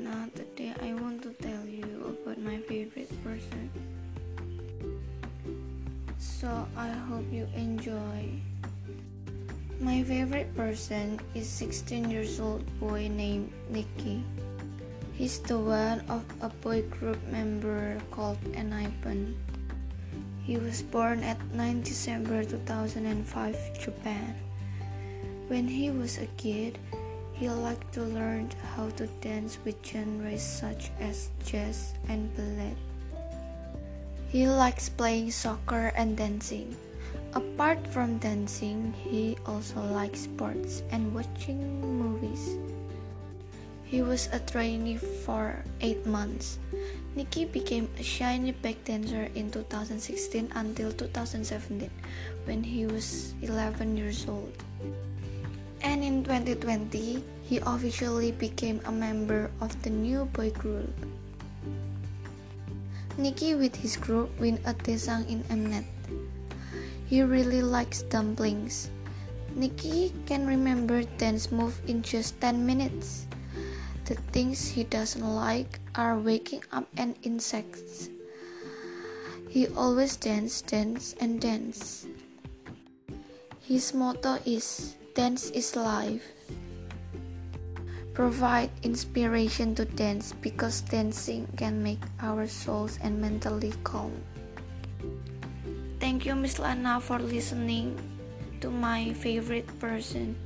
Hannah, today I want to tell you about my favorite person. So I hope you enjoy. My favorite person is 16 years old boy named Nicky. He's the one of a boy group member called ENHYPEN. He was born at 9 December 2005, Japan. When he was a kid, he liked to learn how to dance with genres such as jazz and ballet. He likes playing soccer and dancing. Apart from dancing, he also likes sports and watching movies. He was a trainee for 8 months. Nikki became a SHINee back dancer in 2016 until 2017 when he was 11 years old. And in 2020, he officially became a member of the new boy group. Nicky with his group win a Daesang in Mnet. He really likes dumplings. Nicky can remember dance move in just 10 minutes. The things he doesn't like are waking up and insects. He always dance, dance, and dance. His motto is Dance is life. Provide inspiration to dance because dancing can make our souls and mentally calm. Thank you, Miss Lana, for listening to my favorite person.